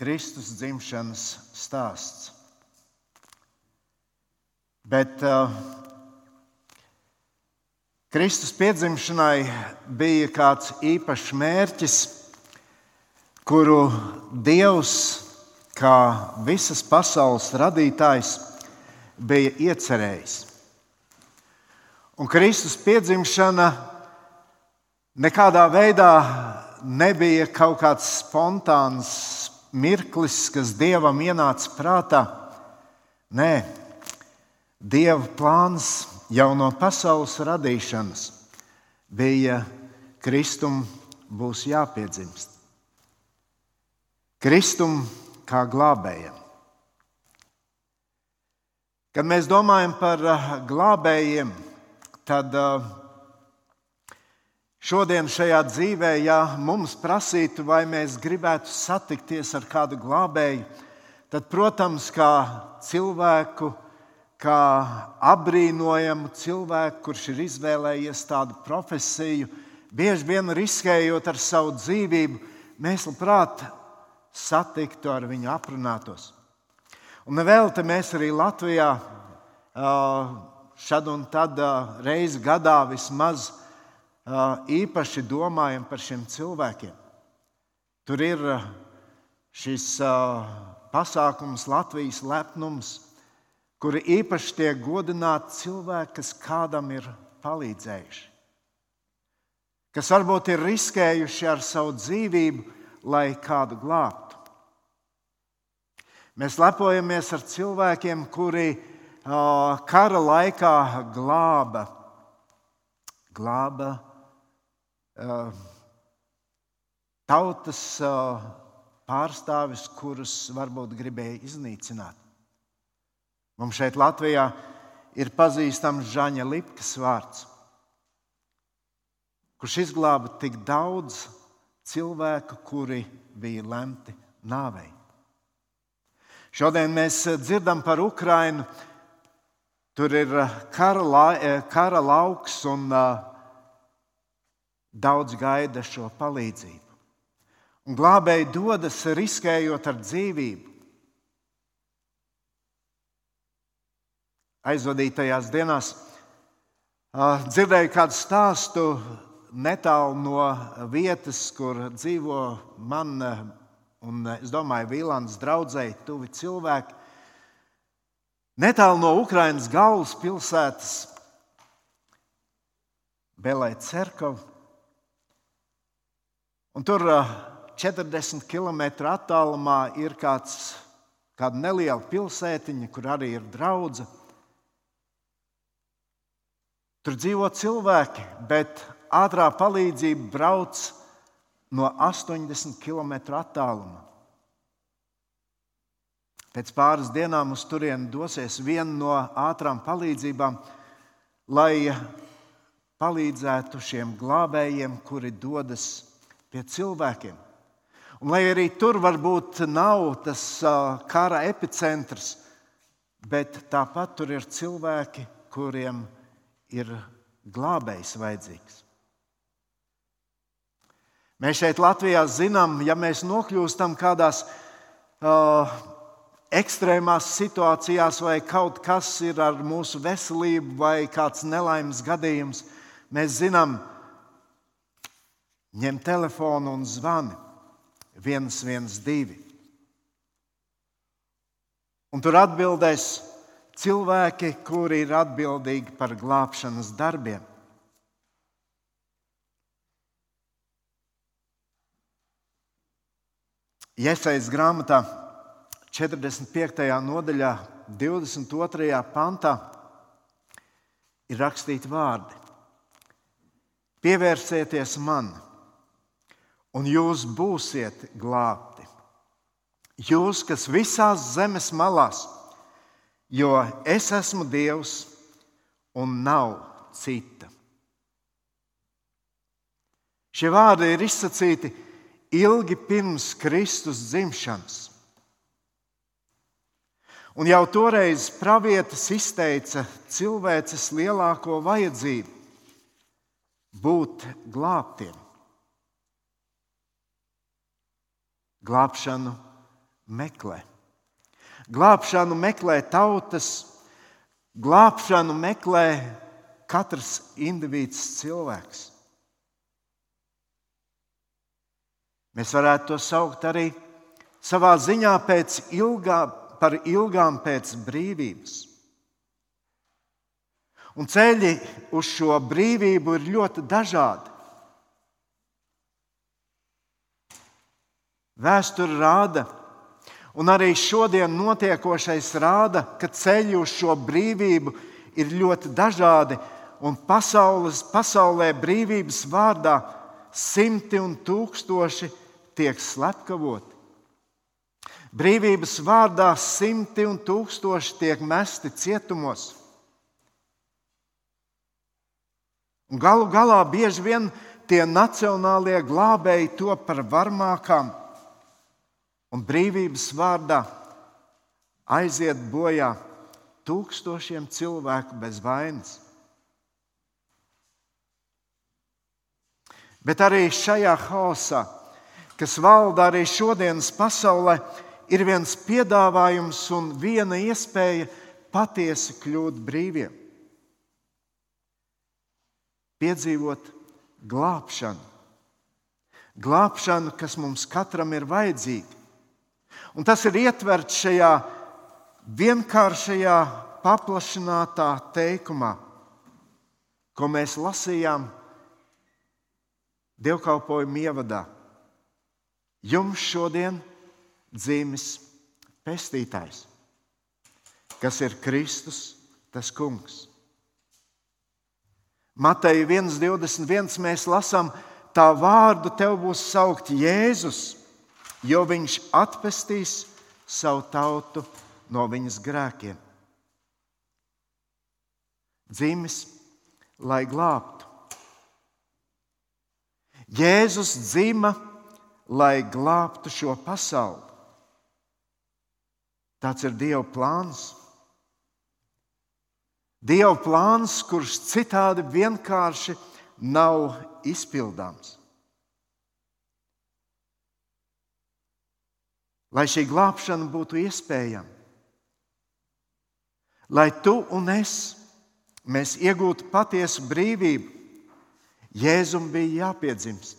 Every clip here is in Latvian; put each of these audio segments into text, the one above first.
Kristus dzimšanas stāsts. Bet uh, Kristus piedzimšanai bija kāds īpašs mērķis, kuru Dievs, kā visas pasaules radītājs, bija iecerējis. Un Kristus piedzimšana nekādā veidā nebija kaut kāds spontāns mirklis, kas dievam ienāca prātā. Nē, dieva plāns jau no pasaules radīšanas bija Kristum būs jāpiedzimst. Kristum kā glābējam. Kad mēs domājam par uh, glābējiem, tad uh, šodien šajā dzīvē, ja mums prasītu, vai mēs gribētu satikties ar kādu glābēju, tad, protams, kā cilvēku, kā apbrīnojamu cilvēku, kurš ir izvēlējies tādu profesiju, bieži vien riskējot ar savu dzīvību, mēs labprāt satiktu ar viņu aprunātos. Un te mēs arī Latvijā šad un tad reizi gadā vismaz īpaši domājam par šiem cilvēkiem. Tur ir šis pasākums, Latvijas lepnums, kuri īpaši tiek godināti cilvēki, kas kādam ir palīdzējuši, kas varbūt ir riskējuši ar savu dzīvību, lai kādu glābtu. Mēs lepojamies ar cilvēkiem, kuri kara laikā glāba, glāba tautas pārstāvis, kurus varbūt gribēja iznīcināt. Mums šeit Latvijā ir pazīstams Žaņa Lipkas vārds, kurš izglāba tik daudz cilvēku, kuri bija lemti nāvei. Šodien mēs eh, dzirdam par Ukrajinu. Tur ir eh, kara, la, eh, kara lauks un uh, daudz gaida šo palīdzību. Un glābēji dodas riskējot ar dzīvību. Aizvadītajās dienās uh, dzirdēju kādu stāstu netālu no vietas, kur dzīvo mana un es domāju, Vīlāns draudzēji tuvi cilvēki. Netālu no Ukrainas galvaspilsētas Belē Cerkava. Un tur 40 eh, km attālumā ir kāds, kāda neliela pilsētiņa, kur arī ir draudzene. Tur dzīvo cilvēki, bet ātrā palīdzība brauc no 80 km attāluma. Pēc pāris dienām uz turieni dosies viena no ātrām palīdzībām, lai palīdzētu šiem glābējiem, kuri dodas pie cilvēkiem. Un, lai arī tur varbūt nav tas kara epicentrs, bet tāpat tur ir cilvēki, kuriem ir glābējs vajadzīgs. Mēs šeit Latvijā zinām, ja mēs nokļūstam kādās uh, ekstrēmās situācijās, vai kaut kas ir ar mūsu veselību, vai kāds nelaimes gadījums, mēs zinām, ņem telefonu un zvani 112. Un tur atbildēs cilvēki, kuri ir atbildīgi par glābšanas darbiem. Iesaistas grāmatā 45. nodaļā, 22. pantā ir rakstīti vārdi: Pievērsieties man, un jūs būsiet glābti. Jūs, kas visās zemes malās, jo es esmu Dievs un nav cita. Šie vārdi ir izsacīti ilgi pirms Kristus dzimšanas. Un jau toreiz pravietis izteica cilvēces lielāko vajadzību būt glābtiem. Glābšanu meklē. Glābšanu meklē tautas, glābšanu meklē katrs indivīds cilvēks. Mēs varētu to saukt arī savā ziņā ilgā, par ilgām pēc brīvības. Un ceļi uz šo brīvību ir ļoti dažādi. Vēsture rāda, un arī šodien notiekošais rāda, ka ceļi uz šo brīvību ir ļoti dažādi, un pasaules, pasaulē brīvības vārdā simti un tūkstoši tiek slepkavoti. Brīvības vārdā simti un tūkstoši tiek mesti cietumos. Un galu galā bieži vien tie nacionālie glābēji to par varmākām, un brīvības vārdā aiziet bojā tūkstošiem cilvēku bez vainas. Bet arī šajā haosā, kas valda arī šodienas pasaulē, ir viens piedāvājums un viena iespēja patiesi kļūt brīviem piedzīvot glābšanu. Glābšanu, kas mums katram ir vajadzīga. Un tas ir ietverts šajā vienkāršajā, paplašinātā teikumā, ko mēs lasījām dievkalpojuma ievadā. Jums šodien dzimis pestītājs, kas ir Kristus, tas kungs. Mateja 1,21 mēs lasām, tā vārdu tev būs saukt Jēzus, jo viņš atpestīs savu tautu no viņas grēkiem. Dzimis, lai glābtu. Jēzus dzima, lai glābtu šo pasauli. Tāds ir Dieva plāns. Dieva plāns, kurš citādi vienkārši nav izpildāms. Lai šī glābšana būtu iespējama, lai tu un es mēs iegūtu patiesu brīvību, Jēzum bija jāpiedzimst.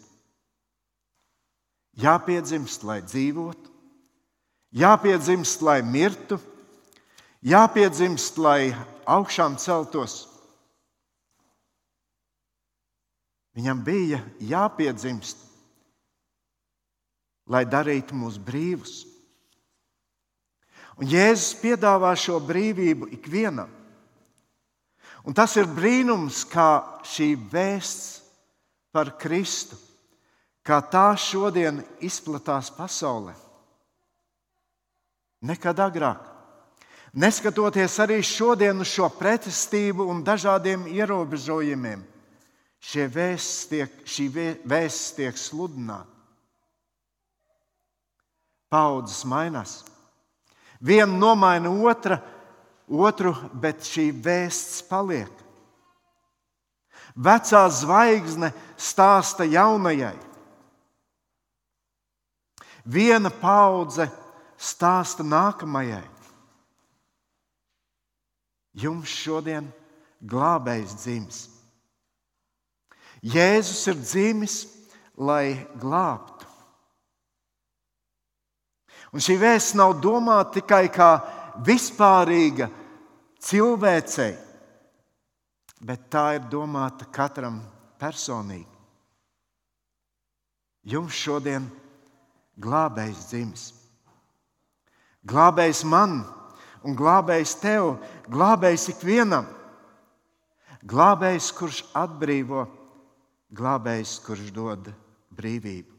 Jāpiedzimst, lai dzīvotu, jāpiedzimst, lai mirtu, jāpiedzimst, lai augšām celtos. Viņam bija jāpiedzimst, lai darītu mūs brīvus. Un Jēzus piedāvā šo brīvību ikvienam. Un tas ir brīnums, kā šī vēsts par Kristu, kā tā šodien izplatās pasaulē. Nekad agrāk. Neskatoties arī šodien uz šo pretestību un dažādiem ierobežojumiem, vēsts tiek, šī vēsts tiek sludināta. Paudzes mainās. Viena nomaina otra, otru, bet šī vēsts paliek. Vecā zvaigzne stāsta jaunajai. Viena paudze stāsta nākamajai. Jums šodien glābējs dzimis. Jēzus ir dzimis, lai glābtu. Un šī vēsts nav domāta tikai kā vispārīga cilvēcei, bet tā ir domāta katram personīgi. Jums šodien glābējs dzimis. Glābējs man un glābējs tev, glābējs ikvienam. Glābējs, kurš atbrīvo, glābējs, kurš dod brīvību.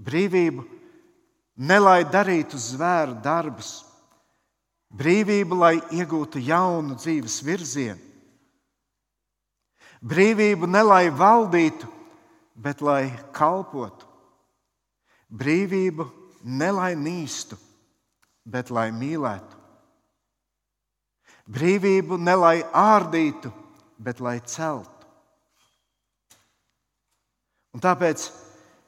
Brīvību ne lai darītu zvēru darbus, brīvību, lai iegūtu jaunu dzīves virzienu, brīvību ne lai valdītu, bet lai kalpotu, brīvību ne lai nīstu, bet lai mīlētu. Brīvību ne lai ārdītu, bet lai celtu. Un tāpēc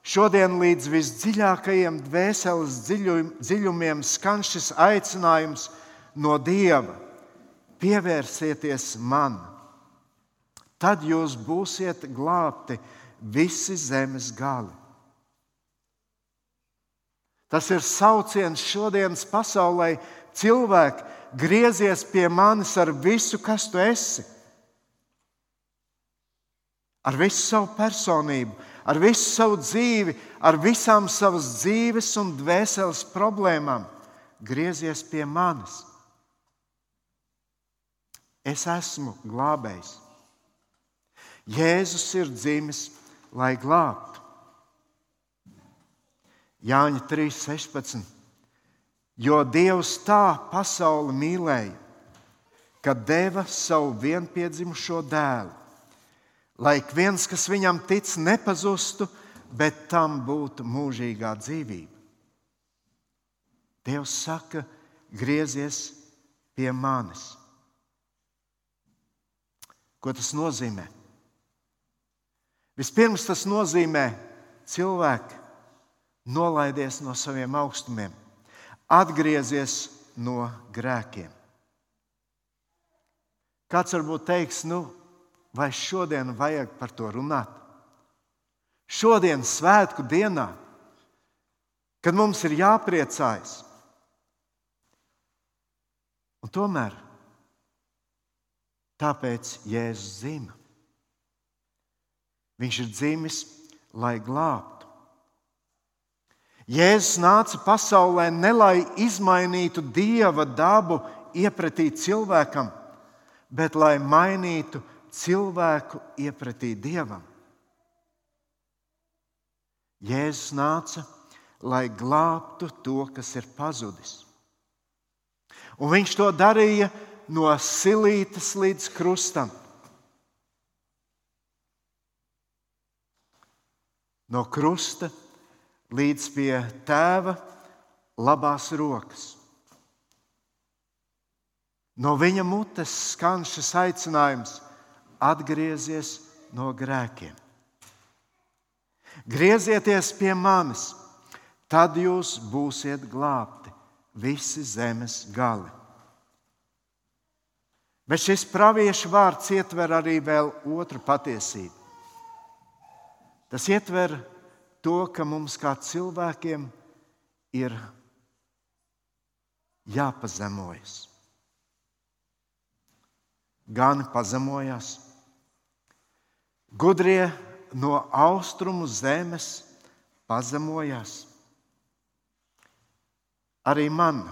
Šodien līdz visdziļākajiem dvēseles dziļumiem skan šis aicinājums no Dieva: pievērsieties man, tad jūs būsiet glābti visi zemes gali. Tas ir sauciens šodienas pasaulē. Cilvēki, griezies pie manis ar visu, kas tu esi. Ar visu savu personību, ar visu savu dzīvi, ar visām savas dzīves un dvēseles problēmām. Griezies pie manis. Es esmu glābējs. Jēzus ir dzimis, lai glābtu. Jāņa 3.16. Jo Dievs tā pasauli mīlēja, ka deva savu vienpiedzimušo dēlu, lai viens, kas viņam tic, nepazustu, bet tam būtu mūžīgā dzīvība. Dievs saka, griezies pie manis. Ko tas nozīmē? Vispirms tas nozīmē cilvēku nolaidies no saviem augstumiem, atgriezies no grēkiem. Kāds varbūt teiks, nu, vai šodien vajag par to runāt? Šodien, svētku dienā, kad mums ir jāpriecājas. Un tomēr tāpēc Jēzus zīmē. Viņš ir dzimis, lai glābtu. Jēzus nāca pasaulē ne lai izmainītu dieva dabu iepratī cilvēkam, bet lai mainītu cilvēku iepratī dievam. Jēzus nāca, lai glābtu to, kas ir pazudis. Un viņš to darīja no silītes līdz krustam. No krusta līdz pie tēva labās rokas. No viņa mutes skan šis aicinājums atgriezties no grēkiem. Griezieties pie manis, tad jūs būsiet glābti visi zemes gali. Bet šis praviešu vārds ietver arī vēl otru patiesību. Tas ietver to, ka mums kā cilvēkiem ir jāpazemojas. Gan pazemojas, gudrie no austrumu zemes pazemojas. Arī man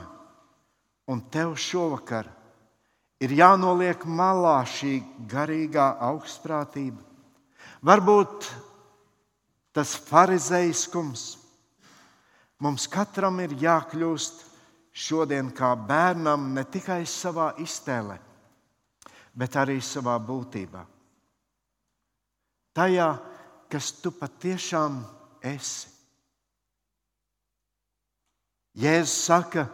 un tev šovakar ir jānoliek malā šī garīgā augstprātība. Varbūt tas farizeiskums. Mums katram ir jākļūst šodien kā bērnam ne tikai savā iztēlē, bet arī savā būtībā. Tajā, kas tu patiešām esi. Jēzus saka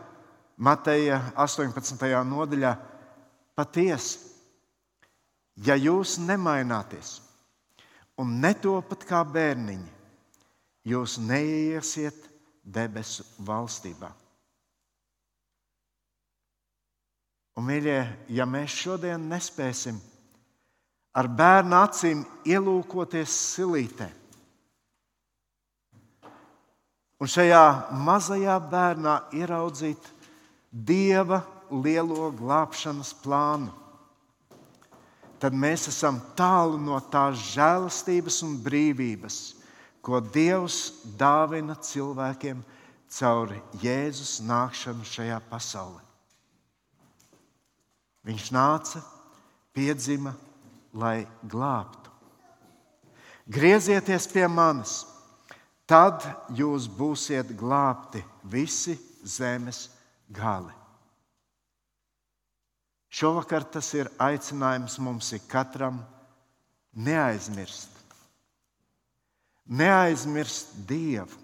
Mateja 18. nodaļā, patiesi, ja jūs nemaināties, un netopat kā bērniņi, jūs neiesiet debesu valstībā. Un, mīļie, ja mēs šodien nespēsim ar bērnu acīm ielūkoties silītē, un šajā mazajā bērnā ieraudzīt dieva lielo glābšanas plānu, tad mēs esam tālu no tās žēlastības un brīvības, ko Dievs dāvina cilvēkiem caur Jēzus nākšanu šajā pasaulē. Viņš nāca, piedzima, lai glābtu. Griezieties pie manis, tad jūs būsiet glābti visi zemes gali. Šovakar tas ir aicinājums mums ikatram neaizmirst. Neaizmirst Dievu,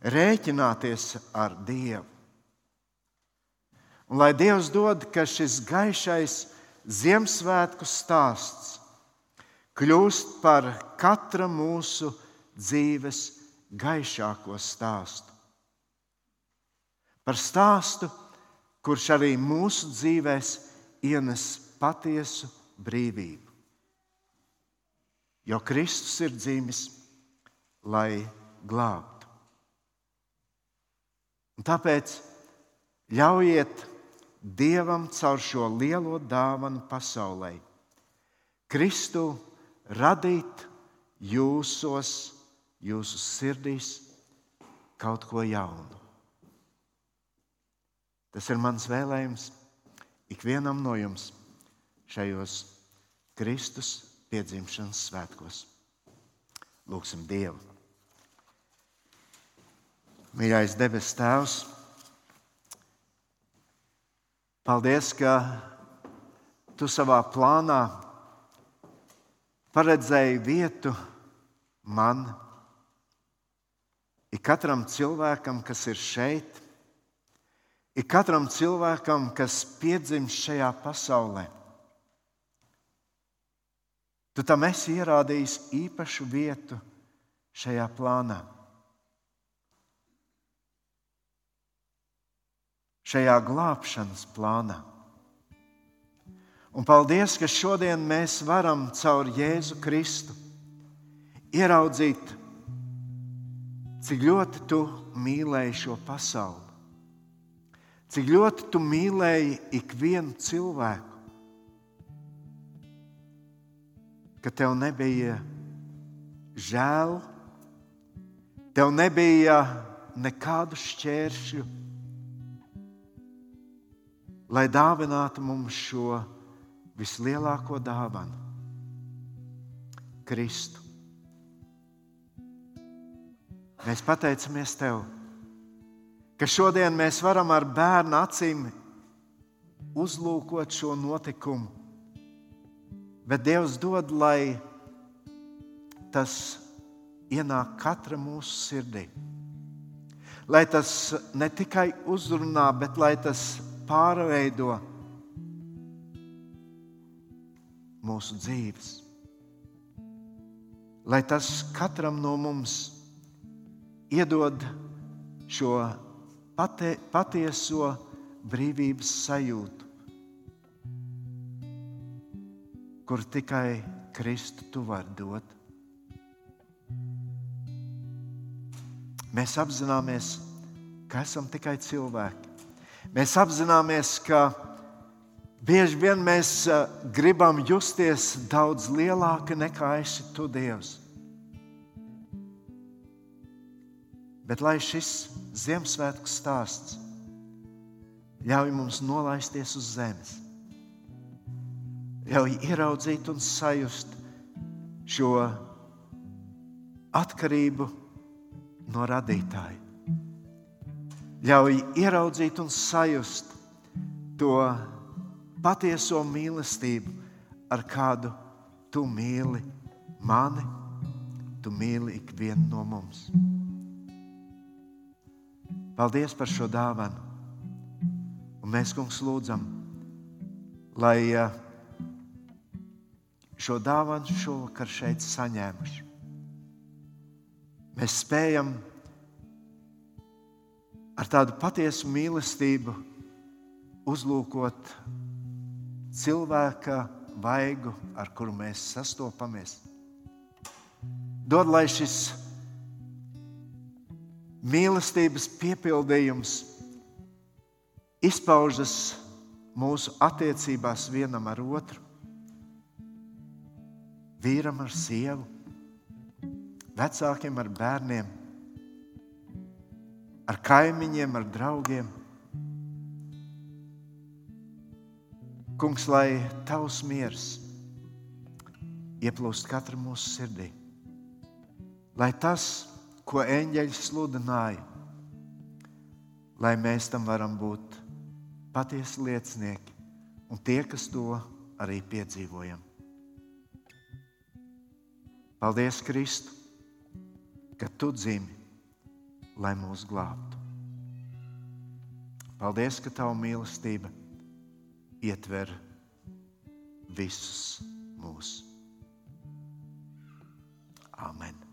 rēķināties ar Dievu. Un lai Dievs dod, ka šis gaišais Ziemassvētku stāsts kļūst par katra mūsu dzīves gaišāko stāstu. Par stāstu, kurš arī mūsu dzīvēs ienes patiesu brīvību. Jo Kristus ir dzimis, lai glābtu. Un tāpēc ļaujiet Dievam caur šo lielo dāvanu pasaulē, Kristu radīt jūsos, jūsu sirdīs kaut ko jaunu. Tas ir mans vēlējums ikvienam no jums šajos Kristus piedzimšanas svētkos. Lūksim Dievu! Mīļais debes Tēvs, paldies, ka Tu savā plānā paredzēji vietu man, ikam cilvēkam, kas ir šeit, ikam cilvēkam, kas piedzimst šajā pasaulē. Tu tam esi ierādījis īpašu vietu šajā plānā. Šajā glābšanas plānā. Un paldies, ka šodien mēs varam caur Jēzu Kristu ieraudzīt, cik ļoti tu mīlēji šo pasauli, cik ļoti tu mīlēji ikvienu cilvēku ka tev nebija žēl, tev nebija nekādu šķēršļu, lai dāvinātu mums šo vislielāko dāvanu - Kristu. Mēs pateicamies Tev, ka šodien mēs varam ar bērnu acīm uzlūkot šo notikumu Bet Dievs dod, lai tas ienāk katra mūsu sirdī. Lai tas ne tikai uzrunā, bet lai tas pārveido mūsu dzīves. Lai tas katram no mums iedod šo patie, patieso brīvības sajūtu kur tikai Kristu tu vari dot. Mēs apzināmies, ka esam tikai cilvēki. Mēs apzināmies, ka bieži vien mēs gribam justies daudz lielāki nekā esi tu, Dievs. Bet lai šis Ziemassvētku stāsts ļauj mums nolaisties uz zemes ļauj ieraudzīt un sajust šo atkarību no radītāja. Ļauj ieraudzīt un sajust to patieso mīlestību, ar kādu tu mīli mani, tu mīli ikvienu no mums. Paldies par šo dāvanu. Un mēs, kungs, lūdzam, lai šo dāvanu šovakar šeit saņēmuši. Mēs spējam ar tādu patiesu mīlestību uzlūkot cilvēka vaigu, ar kuru mēs sastopamies. Dod, lai šis mīlestības piepildījums izpaužas mūsu attiecībās vienam ar otru vīram ar sievu, vecākiem ar bērniem, ar kaimiņiem, ar draugiem. Kungs, lai tavs miers ieplūst katra mūsu sirdī, lai tas, ko eņģeļi sludināja, lai mēs tam varam būt patiesi liecinieki un tie, kas to arī piedzīvojam. Paldies, Kristu, ka tu dzimi, lai mūs glābtu. Paldies, ka tava mīlestība ietver visus mūs. Amen.